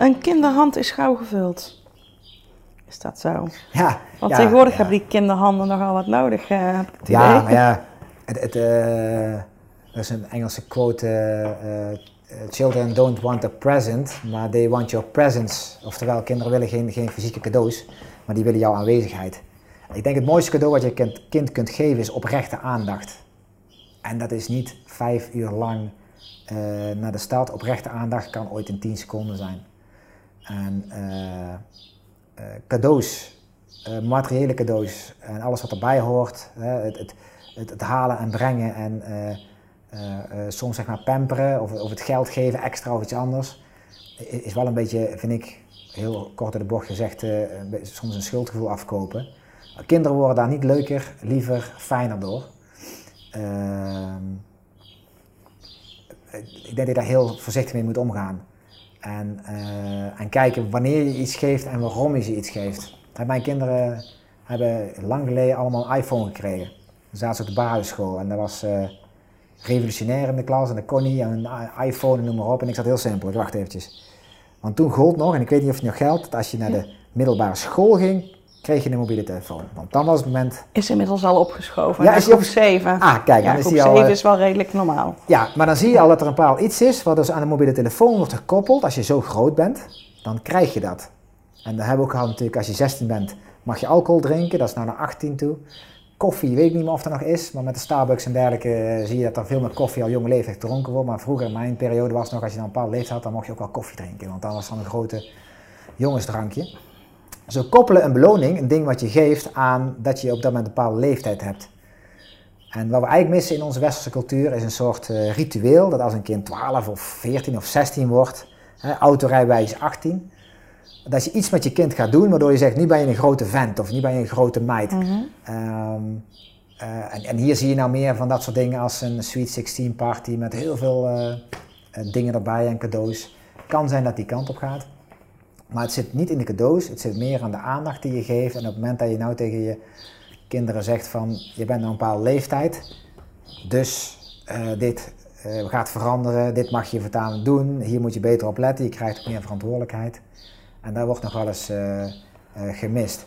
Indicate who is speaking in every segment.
Speaker 1: Een kinderhand is gauw gevuld. Is dat zo?
Speaker 2: Ja,
Speaker 1: Want
Speaker 2: ja,
Speaker 1: tegenwoordig
Speaker 2: ja.
Speaker 1: hebben die kinderhanden nogal wat nodig. het
Speaker 2: Ja,
Speaker 1: idee.
Speaker 2: maar ja, het, het, eh, er is een Engelse quote, eh, children don't want a present, maar they want your presence. Oftewel, kinderen willen geen, geen fysieke cadeaus, maar die willen jouw aanwezigheid. Ik denk het mooiste cadeau wat je kind, kind kunt geven is oprechte aandacht. En dat is niet vijf uur lang naar de stad. Oprechte aandacht kan ooit in tien seconden zijn. En eh, eh, cadeaus, eh, materiële cadeaus en alles wat erbij hoort, het, het, het, het halen en brengen en soms zeg maar pamperen of, of het geld geven extra of iets anders, is wel een beetje, vind ik, heel kort door de bocht gezegd, soms een schuldgevoel afkopen. Kinderen worden daar niet leuker, liever, fijner door. Ehm, ik denk dat je daar heel voorzichtig mee moet omgaan. En, eh, en kijken wanneer je iets geeft en waarom je ze iets geeft. Mijn kinderen hebben lang geleden allemaal een iPhone gekregen. Dan zaten ze op de basisschool en dat was eh, revolutionair in de klas en dat kon niet. En een iPhone en noem maar op. En ik zat heel simpel, ik wacht eventjes. Want toen gold nog, en ik weet niet of het nog geldt, dat als je naar de middelbare school ging, kreeg je een mobiele telefoon. Want dan was het moment
Speaker 1: Is inmiddels al opgeschoven.
Speaker 2: Ja, is
Speaker 1: groep 7.
Speaker 2: Ah, kijk,
Speaker 1: ja,
Speaker 2: dan is
Speaker 1: groep
Speaker 2: die al,
Speaker 1: 7
Speaker 2: eh,
Speaker 1: is wel redelijk normaal.
Speaker 2: Ja, maar dan zie je al dat er een bepaald iets is wat dus aan de mobiele telefoon wordt gekoppeld. Als je zo groot bent, dan krijg je dat. En dat hebben we ook gehad natuurlijk, als je 16 bent, mag je alcohol drinken. Dat is nou naar 18 toe. Koffie, weet ik niet meer of er nog is, maar met de Starbucks en dergelijke eh, zie je dat er veel meer koffie al jonge leeftijd gedronken wordt. Maar vroeger in mijn periode was nog, als je dan een bepaalde leeftijd had, dan mocht je ook wel koffie drinken. Want dan was dan een grote jongensdrankje. Zo koppelen een beloning, een ding wat je geeft, aan dat je op dat moment een bepaalde leeftijd hebt. En wat we eigenlijk missen in onze westerse cultuur is een soort eh, ritueel dat als een kind 12 of 14 of 16 wordt, hè, autorijbewijs 18, dat je iets met je kind gaat doen waardoor je zegt nu ben je een grote vent of nu ben je een grote meid.
Speaker 1: Mhm.
Speaker 2: Ehm, eh, en, en hier zie je nou meer van dat soort dingen als een Sweet 16 party met heel veel eh, dingen erbij en cadeaus. Kan zijn dat die kant op gaat. Maar het zit niet in de cadeaus, het zit meer aan de aandacht die je geeft. En op het moment dat je nou tegen je kinderen zegt van je bent nou een bepaalde leeftijd, dus eh, dit eh, gaat veranderen, dit mag je voortaan doen, hier moet je beter op letten, je krijgt meer verantwoordelijkheid. En daar wordt nog eens eh, gemist.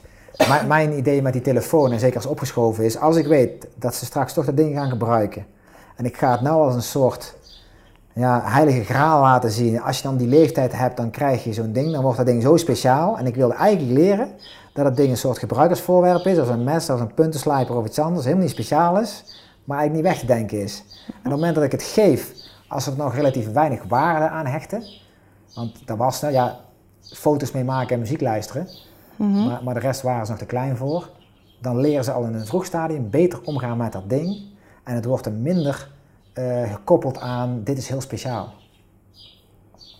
Speaker 2: Mijn, idee met die telefoon, en zeker als opgeschoven is, als ik weet dat ze straks toch dat ding gaan gebruiken en ik ga het nou als een soort ja, heilige graal laten zien. Als je dan die leeftijd hebt, dan krijg je zo'n ding. Dan wordt dat ding zo speciaal. En ik wilde eigenlijk leren dat het ding een soort gebruikersvoorwerp is. Of een mes, of een puntenslijper of iets anders. Helemaal niet speciaal is. Maar eigenlijk niet weg te denken is. En op het moment dat ik het geef, als er nog relatief weinig waarde aan hechten. Want dat was nou ja, foto's mee maken en muziek luisteren.
Speaker 1: Mhm.
Speaker 2: Maar, maar de rest waren ze nog te klein voor. Dan leren ze al in een vroeg stadium beter omgaan met dat ding. En het wordt er minder eh, gekoppeld aan dit is heel speciaal.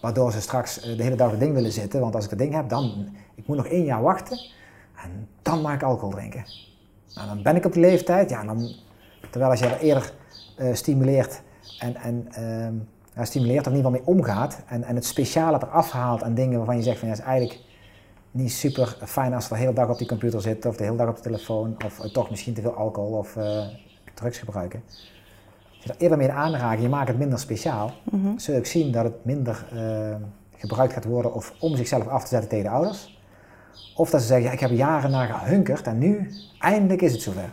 Speaker 2: Waardoor ze straks eh, de hele dag het ding willen zitten. Want als ik het ding heb, dan ik moet nog één jaar wachten. En dan mag ik alcohol drinken. Nou, dan ben ik op die leeftijd. Ja, dan, terwijl als je er eerder eh, stimuleert en, en ja, stimuleert, er in ieder mee omgaat. En, en het speciale eraf haalt aan dingen waarvan je zegt van ja, is eigenlijk niet super fijn als je de hele dag op die computer zit of de hele dag op de telefoon of toch misschien te veel alcohol of drugs gebruiken. Als je er eerder mee in aanraakt, je maakt het minder speciaal,
Speaker 1: Mhm.
Speaker 2: zul je ook zien dat het minder eh, gebruikt gaat worden of om zichzelf af te zetten tegen de ouders. Of dat ze zeggen, ja, ik heb jaren naar gehunkerd en nu, eindelijk is het zover.